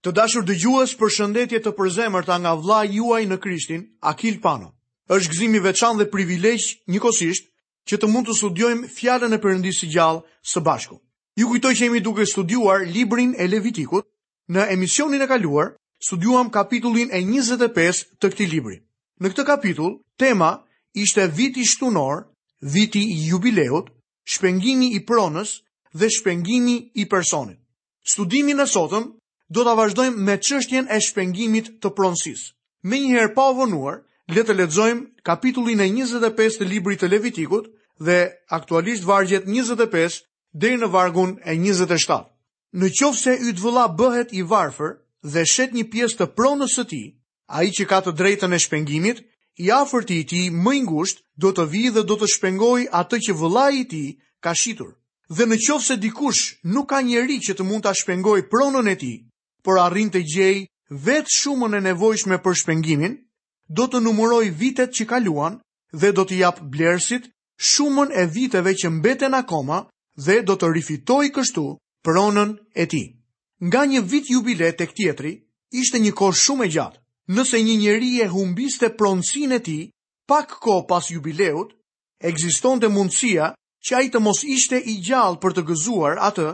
Të dashur dëgjues, përshëndetje të përzemërta nga vëllai juaj në Krishtin, Akil Pano. Është gëzim i veçantë dhe privilegj njëkohësisht që të mund të studiojmë fjalën e Perëndisë së gjallë së bashku. Ju kujtoj që jemi duke studiuar librin e Levitikut, në emisionin e kaluar studiuam kapitullin e 25 të këtij libri. Në këtë kapitull, tema ishte viti shtunor, viti i jubileut, shpengimi i pronës dhe shpengimi i personit. Studimin e sotëm do ta vazhdojmë me çështjen e shpengimit të pronësisë. Menjëherë pa u vonuar, le të lexojmë kapitullin e 25 të librit të Levitikut dhe aktualisht vargjet 25 deri në vargun e 27. Në qoftë se yt vëlla bëhet i varfër dhe shet një pjesë të pronës së tij, Ai që ka të drejtën e shpengimit, i afërti i tij më i ngushtë do të vijë dhe do të shpengojë atë që vëllai i tij ka shitur. Dhe në qoftë se dikush nuk ka njeri që të mund ta shpengojë pronën e tij, por arrin të gjejë vetë shumën e nevojshme për shpengimin, do të numërojë vitet që kaluan dhe do t'i japë blerësit shumën e viteve që mbeten akoma dhe do të rifitojë kështu pronën e tij. Nga një vit jubile tek tjetri, ishte një kohë shumë e gjatë. Nëse një njeri e humbiste pronësinë e tij pak kohë pas jubileut, ekzistonte mundësia që ai të mos ishte i gjallë për të gëzuar atë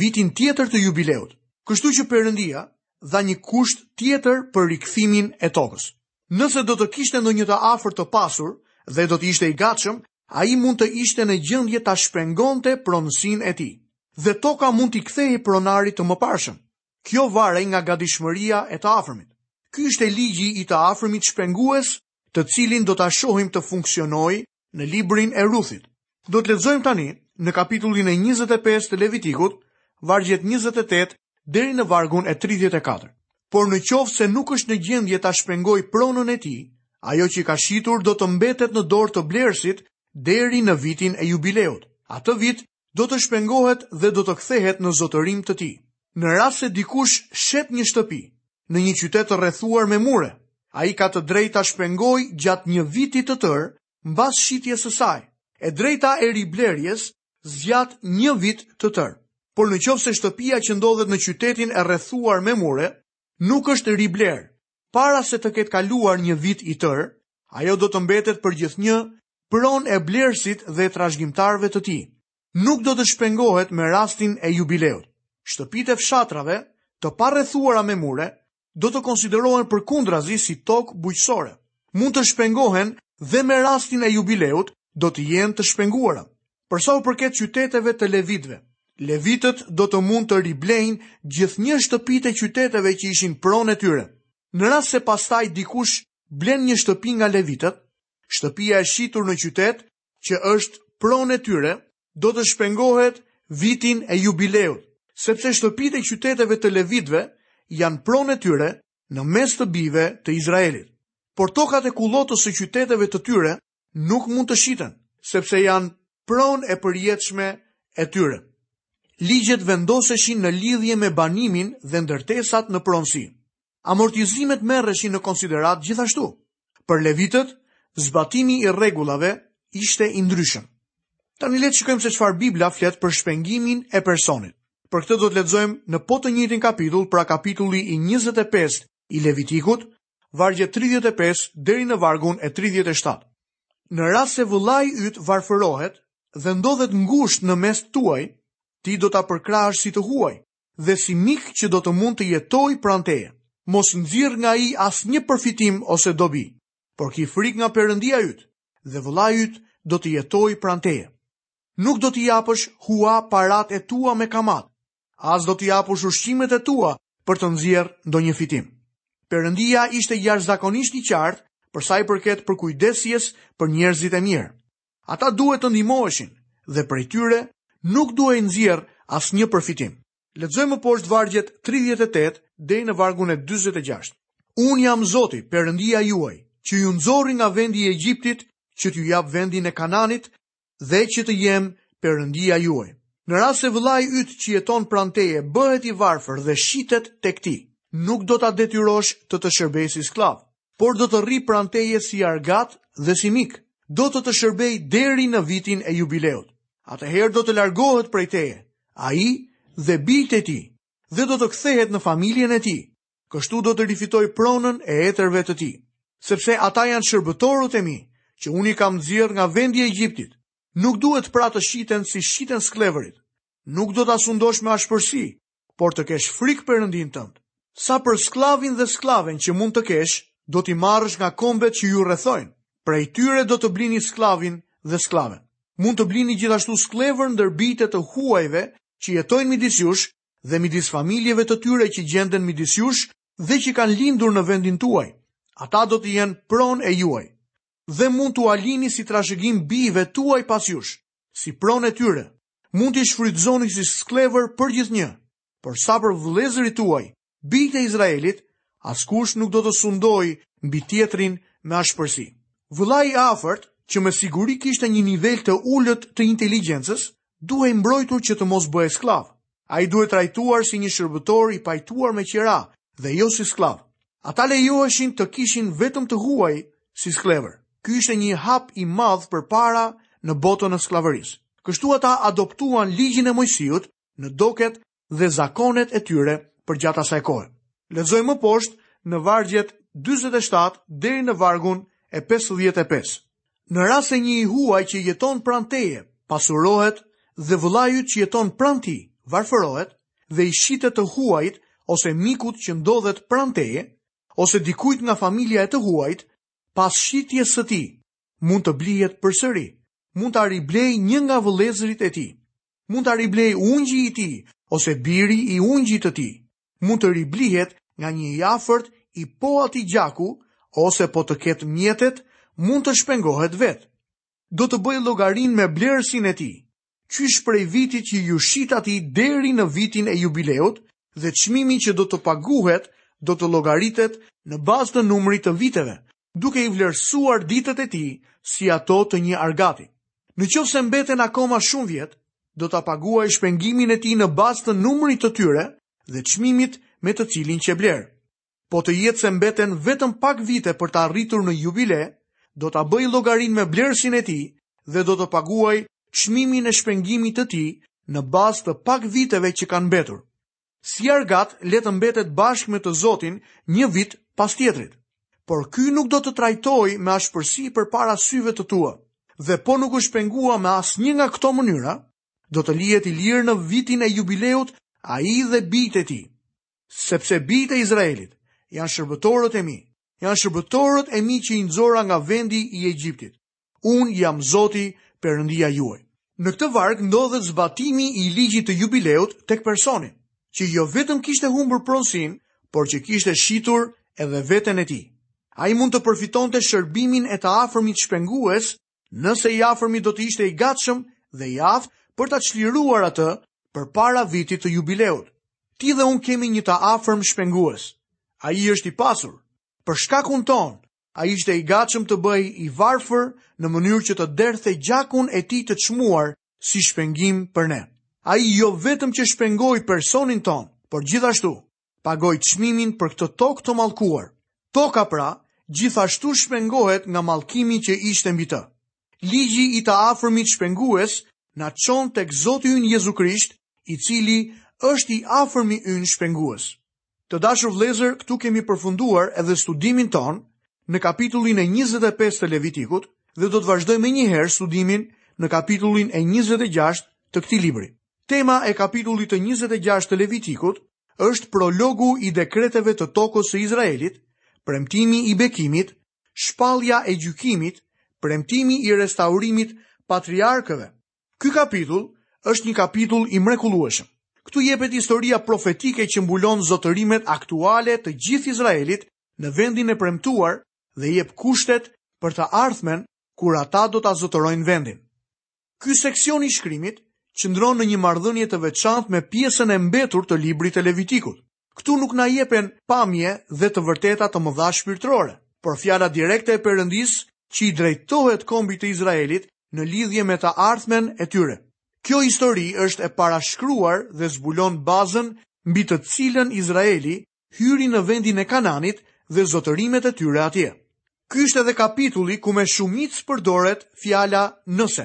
vitin tjetër të jubileut. Kështu që Perëndia dha një kusht tjetër për rikthimin e tokës. Nëse do të kishte ndonjë të afërt të pasur dhe do të ishte i gatshëm, ai mund të ishte në gjendje ta shpengonte pronësinë e tij dhe toka mund t'i kthehej pronarit të mëparshëm. Kjo varej nga gatishmëria e të afërmit. Ky ishte ligji i të afërmit shpengues, të cilin do ta shohim të funksionojë në librin e Ruthit. Do të lexojmë tani në kapitullin e 25 të Levitikut, vargjet 28 deri në vargun e 34. Por në qoftë se nuk është në gjendje ta shpengojë pronën e tij, ajo që ka shitur do të mbetet në dorë të blerësit deri në vitin e jubileut. Atë vit do të shpengohet dhe do të kthehet në zotërim të tij. Në rast se dikush shet një shtëpi në një qytet të rrethuar me mure, ai ka të drejtë ta shpengojë gjatë një viti të tërë mbas shitjes së saj. E drejta e riblerjes zgjat një vit të tërë. Por në qoftë se shtëpia që ndodhet në qytetin e rrethuar me mure nuk është riblerë, para se të ketë kaluar një vit i tërë, ajo do të mbetet përgjithnjë pronë e blerësit dhe trashëgimtarëve të tij. Nuk do të shpengohet me rastin e jubileut. Shtëpitë e fshatrave, të parrethuara me mure, do të konsiderohen përkundrazi si tokë bujqësore. Mund të shpengohen dhe me rastin e jubileut do të jenë të shpenguara. Për sa u përket qyteteve të levitëve, levitët do të mund të riblejnë gjithnjë shtëpitë e qyteteve që ishin pronë e tyre. Në rast se pastaj dikush blen një shtëpi nga levitët, shtëpia e shitur në qytet që është pronë e tyre do të shpengohet vitin e jubileut, sepse shtëpitë e qyteteve të levitëve janë pronë e tyre në mes të bijve të Izraelit. Por tokat e kullotës së qyteteve të tyre nuk mund të shiten, sepse janë pronë e përjetshme e tyre. Ligjet vendoseshin në lidhje me banimin dhe ndërtesat në pronësi. Amortizimet merreshin në konsideratë gjithashtu. Për levitët, zbatimi i rregullave ishte i ndryshëm. Tani le të shikojmë se çfarë Bibla flet për shpengimin e personit. Për këtë do të lexojmë në po të njëjtin kapitull, pra kapitulli i 25 i Levitikut, vargjet 35 deri në vargun e 37. Në rast se vëllai yt varfërohet dhe ndodhet ngushtë në mes tuaj, ti do ta përkrahësh si të huaj dhe si mik që do të mund të jetojë pranë teje. Mos nxirr nga ai asnjë përfitim ose dobi, por ki frikë nga Perëndia yt dhe vëllai yt do të jetojë pranë teje. Nuk do t'i japësh hua paratë e tua me kamatë, as do t'i japësh ushqimet e tua për të nxjerrë ndonjë fitim. Perëndia ishte jashtëzakonisht i qartë për sa i përket përkujdesjes për njerëzit e mirë. Ata duhet të ndihmoheshin dhe prej tyre nuk duhej nxjerrë asnjë përfitim. Lexojmë më poshtë vargjet 38 deri në vargun e 46. Unë jam Zoti, Perëndia juaj, që ju nxorri nga vendi i Egjiptit, që t'ju jap vendin e Kanaanit, dhe që të jem Perëndia juaj. Në rast se vëllai yt që jeton pranë teje bëhet i varfër dhe shitet tek ti, nuk do ta detyrosh të të shërbejë si skllav, por do të rrijë pranë teje si argat dhe si mik, do të të shërbejë deri në vitin e jubileut. Atëherë do të largohet prej teje, ai dhe bijtë e tij, dhe do të kthehet në familjen e tij, Kështu do të rifitojë pronën e etërve të tij. Sepse ata janë shërbëtorët e mi, që unë i kam nxjerrë nga vendi i Egjiptit. Nuk duhet pra të shiten si shiten skllevërit. Nuk do ta sundosh me ashpërsi, por të kesh frikë Perëndinë tënd. Sa për skllavin dhe skllaven që mund të kesh, do t'i marrësh nga kombet që ju rrethojnë. Prej tyre do të blini skllavin dhe skllaven. Mund të blini gjithashtu skllevër ndër bijtë e të huajve që jetojnë midis jush dhe midis familjeve të tyre që gjenden midis jush dhe që kanë lindur në vendin tuaj. Ata do të jenë pronë e juaj dhe mund t'ua lini si trashëgim bijve tuaj pas jush, si pronë e tyre. Mund t'i shfrytëzoni si skllevër përgjithnjë. Por sa për vëllezërit tuaj, bijtë e Izraelit, askush nuk do të sundojë mbi tjetrin me ashpërsi. Vëllai i afërt, që me siguri kishte një nivel të ulët të inteligjencës, duhej mbrojtur që të mos bëhej skllav. Ai duhej trajtuar si një shërbëtor i pajtuar me qira dhe jo si skllav. Ata lejoheshin të kishin vetëm të huaj si skllevër. Ky ishte një hap i madh përpara në botën e skllavërisë. Kështu ata adoptuan Ligjin e Mojsiut në doket dhe zakonet e tyre përgjatë asaj kohe. Lexojmë më poshtë në vargjet 47 deri në vargun e 55. Në rast se një i huaj që jeton pranë teje pasurohet dhe vëllai yt që jeton pranë tij varfërohet dhe i shitet të huajit ose mikut që ndodhet pranë teje ose dikujt nga familja e të huajit pas shitjes së tij mund të blihet përsëri, mund ta riblejë një nga vëllezërit e tij. Mund ta riblejë ungji i tij ose biri i ungjit të tij. Mund të riblihet nga një i afërt i po atij gjaku ose po të ketë mjetet mund të shpengohet vetë. Do të bëjë llogarinë me blerësin e tij, qysh prej vitit që iu shit atij deri në vitin e jubileut dhe çmimi që do të paguhet do të llogaritet në bazë të numrit të viteve, duke i vlerësuar ditët e tij si ato të një argati. Në qoftë se mbeten akoma shumë vjet, do ta paguajë shpengimin e tij në bazë të numrit të tyre dhe çmimit me të cilin qe blerë. Po të jetë se mbeten vetëm pak vite për të arritur në jubile, do ta bëjë llogarinë me blerësin e tij dhe do të paguajë çmimin e shpengimit të tij në bazë të pak viteve që kanë mbetur. Si argat le të mbetet bashkë me të Zotin një vit pas tjetrit. Por ky nuk do ta trajtojë me ashpërsi përpara syve të tua, dhe po nuk u shpengua me asnjë nga këto mënyra, do të lihet i lirë në vitin e Jubileut ai dhe bijtë e tij. Sepse bijtë e Izraelit janë shërbëtorët e mi, janë shërbëtorët e mi që i nxora nga vendi i Egjiptit. Unë jam Zoti, Perëndia juaj. Në këtë varg ndodhet zbatimi i ligjit të Jubileut tek personi, që jo vetëm kishte humbur pronësinë, por që kishte shitur edhe veten e tij. Ai mund të përfitonte shërbimin e të afërmit shpengues, nëse i afërmi do të ishte i gatshëm dhe i aftë për ta çliruar atë përpara vitit të Jubileut. Ti dhe unë kemi një të afërm shpengues. Ai është i pasur. Për shkakun tonë, Ai ishte i gatshëm të bëhej i varfër në mënyrë që të derdhte gjakun e tij të çmuar si shpengim për ne. Ai jo vetëm që shpengoi personin tonë, por gjithashtu pagoi çmimin për këtë tokë të mallkuar. Toka pra, gjithashtu shpengohet nga mallkimi që ishte mbi të. Ligji i të afërmit shpengues na çon tek Zoti ynë Jezu Krisht, i cili është i afërmi ynë shpengues. Të dashur vëllezër, këtu kemi përfunduar edhe studimin tonë në kapitullin e 25 të Levitikut dhe do të vazhdojmë menjëherë studimin në kapitullin e 26 të këtij libri. Tema e kapitullit të 26 të Levitikut është prologu i dekreteve të tokës së Izraelit, premtimi i bekimit, shpallja e gjykimit, premtimi i restaurimit patriarkëve. Ky kapitull është një kapitull i mrekullueshëm. Këtu jepet historia profetike që mbulon zotërimet aktuale të gjithë Izraelit në vendin e premtuar dhe jep kushtet për të ardhmen kur ata do ta zotërojnë vendin. Ky seksion i shkrimit qëndron në një marrëdhënie të veçantë me pjesën e mbetur të librit të Levitikut. Këtu nuk na jepen pamje dhe të vërteta të mëdha shpirtërore, por fjala direkte e Perëndisë që i drejtohet kombit të Izraelit në lidhje me të ardhmen e tyre. Kjo histori është e parashkruar dhe zbulon bazën mbi të cilën Izraeli hyri në vendin e Kanaanit dhe zotërimet e tyre atje. Ky është edhe kapitulli ku me shumicë përdoret fjala nëse.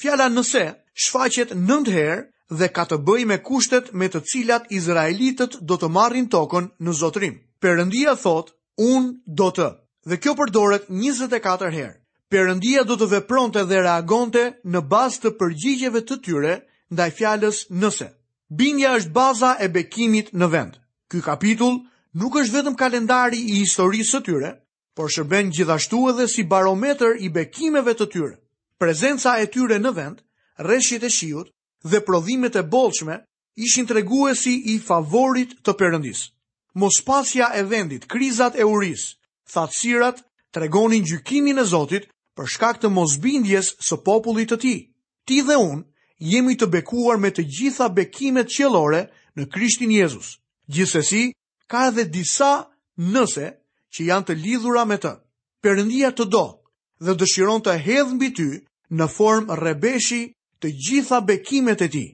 Fjala nëse shfaqet nëntë herë dhe ka të bëjë me kushtet me të cilat izraelitët do të marrin tokën në zotërim. Perëndia thotë, Unë do të. Dhe kjo përdoret 24 herë. Perëndia do të vepronte dhe reagonte në bazë të përgjigjeve të tyre ndaj fjalës nëse. Bindja është baza e bekimit në vend. Ky kapitull nuk është vetëm kalendari i historisë së tyre, por shërben gjithashtu edhe si barometër i bekimeve të tyre. Prezenca e tyre në vend, reshjet e shiut dhe prodhimet e bollshme ishin treguesi i favorit të Perëndisë. Mospasja e vendit, krizat e urisë, thatësirat tregonin gjykimin e Zotit për shkak të mosbindjes së popullit të tij. Ti dhe unë jemi të bekuar me të gjitha bekimet qiellore në Krishtin Jezus. Gjithsesi, Ka edhe disa nëse që janë të lidhura me të. Perëndia të do dhe dëshiron të hedhë mbi ty në formë rrebeshi të gjitha bekimet e tij.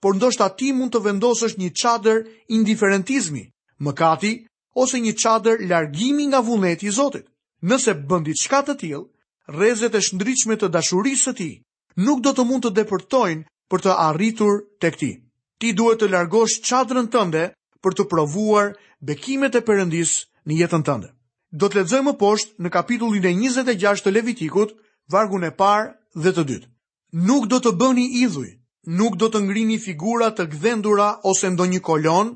Por ndoshta ti mund të vendosësh një çadër indiferentizmi, mëkati ose një çadër largimi nga vullneti i Zotit. Nëse bën diçka të tillë, rrezet e shndritshme të dashurisë së tij nuk do të mund të depërtojnë për të arritur tek ti. Ti duhet të largosh çadrën tënde për të provuar bekimet e Perëndisë në jetën tënde. Do të lexojmë më poshtë në kapitullin e 26 të Levitikut, vargun e parë dhe të dytë. Nuk do të bëni idhuj, nuk do të ngrini figura të gdhendura ose ndonjë kolonë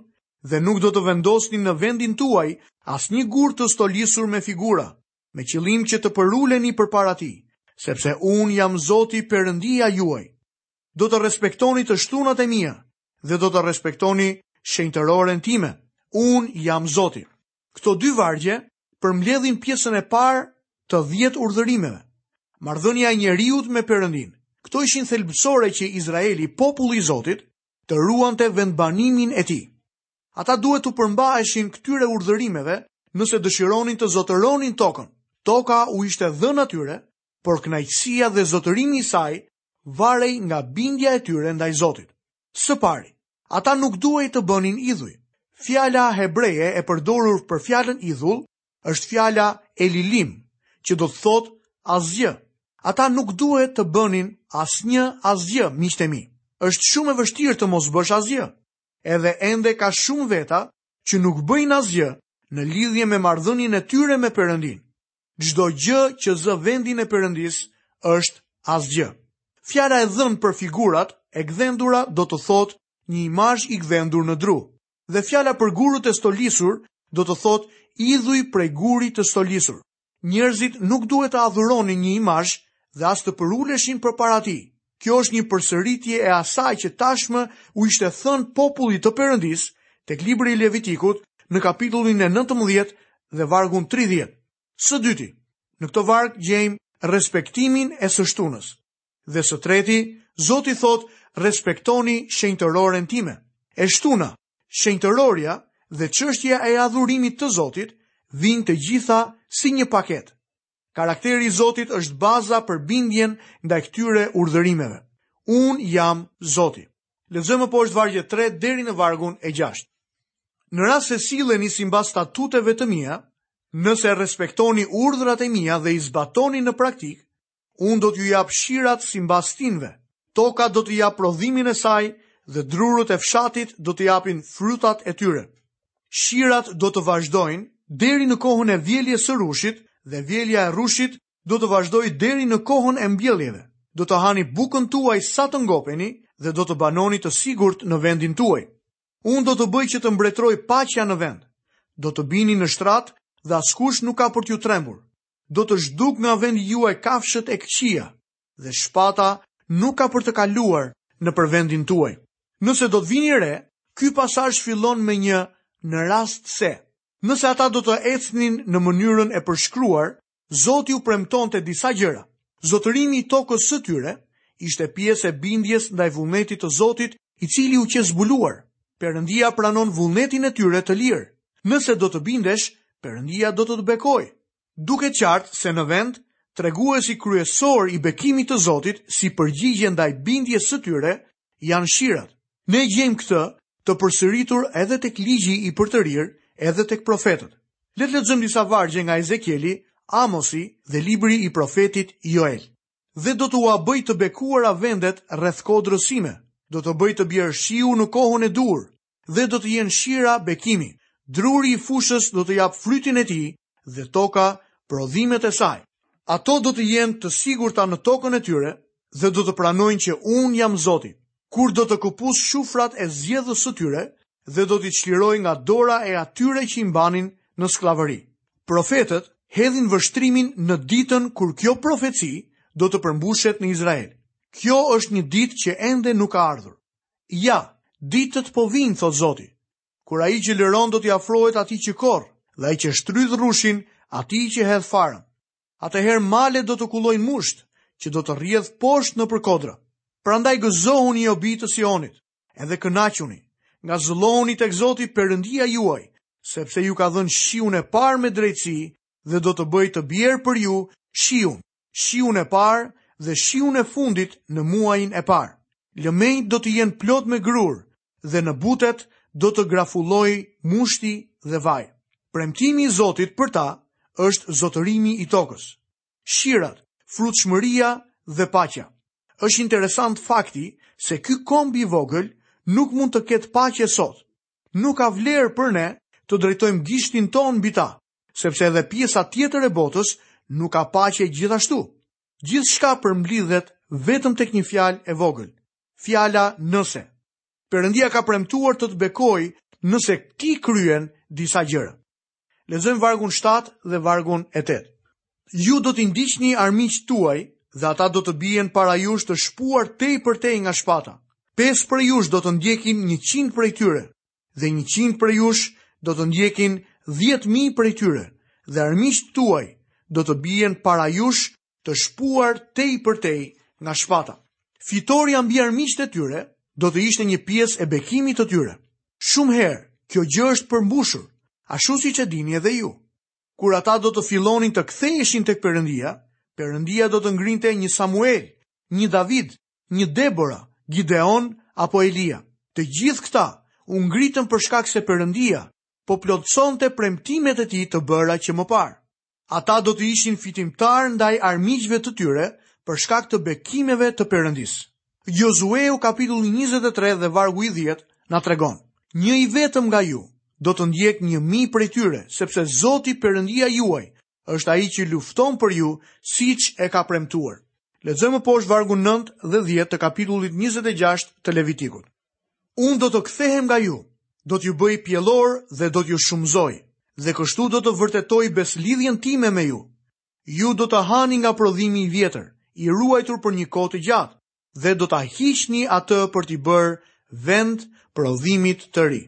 dhe nuk do të vendosni në vendin tuaj asnjë gur të stolisur me figura, me qëllim që të përuleni përpara tij, sepse unë jam Zoti Perëndia juaj. Do të respektoni të shtunat e mia dhe do të respektoni shenjtëroren time. Unë jam Zoti. Këto dy vargje përmbledhin pjesën e parë të 10 urdhërimeve. Marrëdhënia e njeriut me Perëndinë. Këto ishin thelbësore që Izraeli, populli i Zotit, të ruante vendbanimin e tij. Ata duhet t'u përmbaheshin këtyre urdhërimeve nëse dëshironin të zotëronin tokën. Toka u ishte dhënë atyre, por kënaqësia dhe zotërimi i saj varej nga bindja e tyre ndaj Zotit. Së pari, ata nuk duhej të bënin idhuj. Fjala hebreje e përdorur për fjalën idhull është fjala elilim, që do të thotë asgjë. Ata nuk duhet të bënin asnjë asgjë, miqtë e mi. Është shumë e vështirë të mos bësh asgjë. edhe ende ka shumë veta që nuk bëjnë asgjë në lidhje me marrëdhënien e tyre me Perëndinë. Çdo gjë që zë vendin e Perëndisë është asgjë. Fjala e dhënë për figurat e gdhendura do të thotë një imazh i gdhendur në dru. Dhe fjala për gurët e stolisur do të thotë idhuj prej guri të stolisur. Njerëzit nuk duhet të adhuronin një imazh dhe as të përuleshin përpara tij. Kjo është një përsëritje e asaj që tashmë u ishte thënë popullit të Perëndisë tek libri i Levitikut në kapitullin e 19 dhe vargun 30. Së dyti, në këtë varg gjejmë respektimin e së shtunës. Dhe së treti, Zoti thotë, respektoni shenjtëroren time. E shtuna, shenjtërorja dhe çështja e adhurimit të Zotit vijnë të gjitha si një paketë. Karakteri i Zotit është baza për bindjen ndaj këtyre urdhërimeve. Unë jam Zoti. Lexojmë më poshtë vargjet 3 deri në vargun e 6. Në rast se silleni simbas statuteve të mia, nëse respektoni urdhrat e mia dhe i zbatoni në praktikë, Unë do t'ju jap shirat simbas stinëve, toka do të japë prodhimin e saj dhe drurët e fshatit do të japin frytat e tyre. Shirat do të vazhdojnë deri në kohën e vjeljes së rrushit dhe vjelja e rrushit do të vazhdojë deri në kohën e mbjelljeve. Do të hani bukën tuaj sa të ngopeni dhe do të banoni të sigurt në vendin tuaj. Unë do të bëj që të mbretërojë paqja në vend. Do të bini në shtrat dhe askush nuk ka për t'ju trembur. do të zhdukë nga vendi juaj kafshët e këqija dhe shpata nuk ka për të kaluar nëpër vendin tuaj. Nëse do të vini re, ky pasazh fillon me një në rast se. Nëse ata do të ecnin në mënyrën e përshkruar, Zoti u premtonte disa gjëra, Zotërimi i tokës së tyre ishte pjesë e bindjes ndaj vullnetit të Zotit i cili u qe zbuluar. Perëndia pranon vullnetin e tyre të lirë. Nëse do të bindesh, Perëndia do të të bekojë. Duket qartë se në vend, treguesi kryesor i bekimit të Zotit si përgjigje ndaj bindjes së tyre janë shirat. Ne gjejmë këtë të përsëritur edhe tek Ligji i Përtërirë, edhe tek profetët. Le të lexojmë disa vargje nga Ezekieli, Amosi dhe libri i profetit Joel. Dhe do t'ua bëj të bekuara vendet rreth kodrës sime, do të bëj të bjerë shiu në kohën e duhur dhe do të jenë shira bekimi. Druri i fushës do të japë frytin e tij dhe toka prodhimet e saj. Ato do të jenë të sigurta në tokën e tyre dhe do të pranojnë që unë jam Zoti, kur do të këpus shufrat e zgjedhës së tyre dhe do t'i çliroj nga dora e atyre që i mbanin në skllavëri. Profetët hedhin vështrimin në ditën kur kjo profeci do të përmbushet në Izrael. Kjo është një ditë që ende nuk ka ardhur. Ja, ditët po vijnë, thotë Zoti, Kur ai që lëron do t'i afrohet atij që korr, dhe ai që shtrydh rrushin, atij që hedh farën. Atëherë malet do të kullojnë musht, që do të rrjedhë poshtë nëpër kodra. Prandaj gëzohuni o bij të Sionit, edhe kënaquni, ngazëllohuni tek Zoti Perëndia juaj, sepse ju ka dhënë shiun e parë me drejtësi dhe do të bëjë të bjerë për ju shiun shiun e parë dhe shiun e fundit në muajin e parë. Lëmenjtë do të jenë plot me grurë dhe në butet do të grafullojë mushti dhe vaji. Premtimi i Zotit për ta është zotërimi i tokës. Shirat, frutshmëria dhe paqja. Është interesant fakti se ky komb i vogël nuk mund të ketë paqe sot, Nuk ka vlerë për ne të drejtojmë gishtin tonë mbi ta, sepse edhe pjesa tjetër e botës nuk ka paqe gjithashtu. Gjithçka përmblidhet vetëm tek një fjalë e vogël, fjala nëse. Perëndia ka premtuar të të bekojë nëse ti kryen disa gjëra. Lexojmë vargun 7 dhe vargun e 8. Ju do t'i ndiqni armiqtë tuaj dhe ata do të bien para jush të shpuar tej për tej nga shpata. Pesë prej jush do të ndjekin një qind prej tyre, dhe një qind prej jush do të ndjekin dhjetë mijë prej tyre, dhe armiqtë tuaj do të bien para jush të shpuar tej për tej nga shpata. Fitorja mbi armiqtë e tyre do të ishte një pjesë e bekimit të tyre. Shumë herë kjo gjë është përmbushur, ashtu siç e dini edhe ju. Kur ata do të fillonin të ktheheshin tek Perëndia, Perëndia do të ngrinte një Samuel, një David, një Debora, Gideon apo Elia. Të gjithë këta u ngritën për shkak se Perëndia po plotësonte premtimet e tij të bëra që më parë. Ata do të ishin fitimtarë ndaj armiqve të tyre për shkak të bekimeve të Perëndisë. Jozueu kapitulli njëzet e tre dhe vargu i dhjetë na tregon, Një i vetëm nga ju do të ndjekë një mijë prej tyre, sepse Zoti Perëndia juaj është ai që lufton për ju siç e ka premtuar. Lexojmë më poshtë vargun nëntë dhe dhjetë të kapitullit njëzet e gjashtë të Levitikut. Unë do të kthehem nga ju, do t'ju bëj pjellorë dhe do t'ju shumëzoj, dhe kështu do të vërtetoj besëlidhjen time me ju. Ju do të hani nga prodhimi i vjetër, i ruajtur për një kohë të gjatë, dhe do ta hiqni atë për t'i bërë vend prodhimit të ri.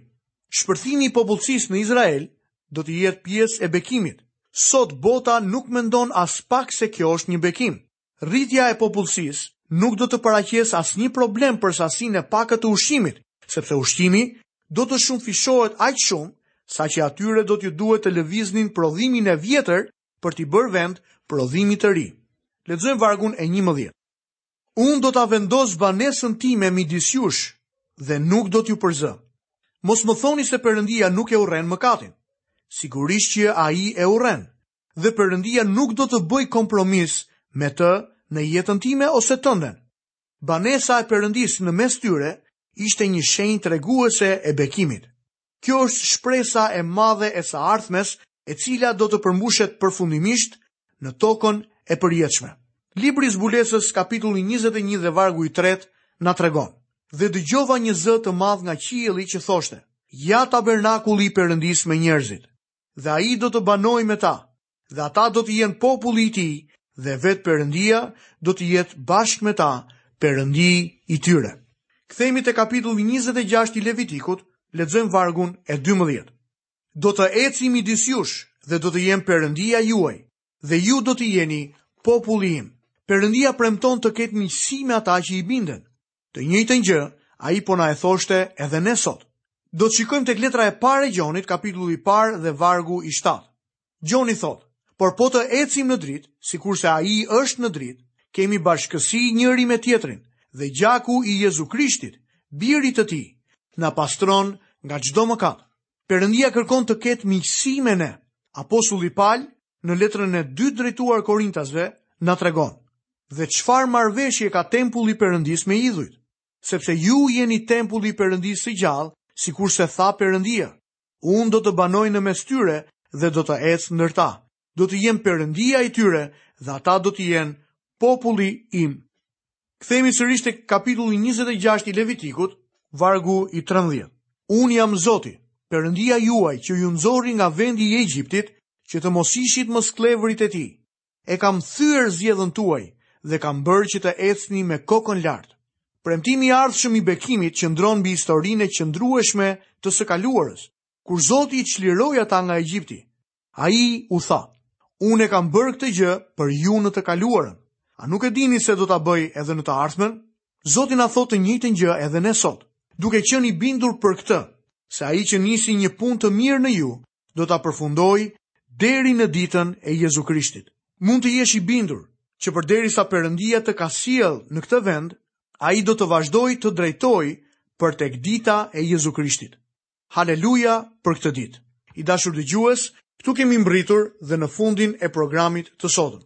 Shpërthimi i popullsisë në Izrael do të jetë pjesë e bekimit. Sot bota nuk mendon aspak se kjo është një bekim. Rritja e popullsisë nuk do të paraqesë asnjë problem për sasinë e pakët të ushqimit, sepse ushqimi do të shumëfishohet aq shumë saqë atyre do t'u duhet të lëviznin prodhimin e vjetër për t'i bërë vend prodhimit të ri. Lexojmë vargun e njëmbëdhjetë. Unë do ta vendos banesën time midis jush dhe nuk do t'ju përzë. Mos më thoni se Perëndia nuk e urren mëkatin. Sigurisht që ai e urren, dhe Perëndia nuk do të bëjë kompromis me të në jetën time ose tënden. Banesa e Perëndisë në mes tyre ishte një shenjë treguese e bekimit. Kjo është shpresa e madhe e së ardhmes e cila do të përmbushet përfundimisht në tokën e përjetshme. Libri i Zbulesës kapitulli 21 dhe vargu i 3 na tregon: Dhe dëgjova një zë të madh nga qielli që thoshte: Ja tabernakulli i Perëndisë me njerëzit. dhe ai do të banojë me ta, dhe ata do të jenë populli i tij, dhe vetë Perëndia do të jetë bashkë me ta Perëndi i tyre. Kthehemi te kapitulli 26 i Levitikut, lexojmë vargun e 12. Do të eci midis jush dhe do të jem Perëndia juaj, dhe ju do të jeni populli im. Perëndia premton të ketë miqësi me ata që i binden. Të njëjtën gjë, ai po na e thoshte edhe ne sot. Do të shikojmë tek letra e parë e Gjonit, kapitulli i parë dhe vargu i shtatë. Gjoni thotë, por po të ecim në dritë, sikurse ai është në dritë, kemi bashkësi njëri me tjetrin, dhe gjaku i Jezu Krishtit, birit të tij, na pastron nga çdo mëkat. Perëndia kërkon të ketë miqësi me ne. Apostulli Paul në letrën e dytë drejtuar Korintasve na tregon: Dhe çfarë marrëveshje ka tempulli i Perëndisë me idhujt? Sepse ju jeni tempulli i Perëndisë së gjallë, sikurse tha Perëndia, Unë do të banoj në mes tyre dhe do të ec ndër ta. Do të jem Perëndia i tyre dhe ata do të jenë populli im. Kthehemi sërish tek kapitulli 26 i Levitikut, vargu i 13. Unë jam Zoti, Perëndia juaj që ju nxori nga vendi i Egjiptit, që të mos ishit më skllevërit e tij. E kam thyer zgjedhën tuaj dhe kam bërë që të ecni me kokën lart. Premtimi i ardhshëm i bekimit qëndron mbi historinë e qëndrueshme të së kaluarës, kur Zoti i çliroi ata nga Egjipti. Ai u tha, Unë e kam bërë këtë gjë për ju në të kaluarën. A nuk e dini se do ta bëj edhe në të ardhmen? Zoti na thotë të njëjtën gjë edhe ne sot, duke qenë i bindur për këtë, se ai që nisi një punë të mirë në ju, do ta përfundojë deri në ditën e Jezu Krishtit. Mund të jesh i bindur që përderisa Perëndia të ka sjellë në këtë vend, ai do të vazhdojë të drejtojë për tek dita e Jezu Krishtit. Haleluja për këtë ditë. I dashur dëgjues, këtu kemi mbërritur dhe në fundin e programit të sotëm.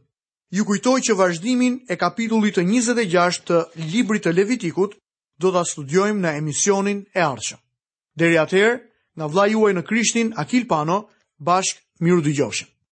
Ju kujtoj që vazhdimin e kapitullit të 26 të librit të Levitikut do ta studiojmë në emisionin e ardhshëm. Deri atëherë, nga vëllai juaj në Krishtin, Akil Pano, bashkë mirudëgjofshim.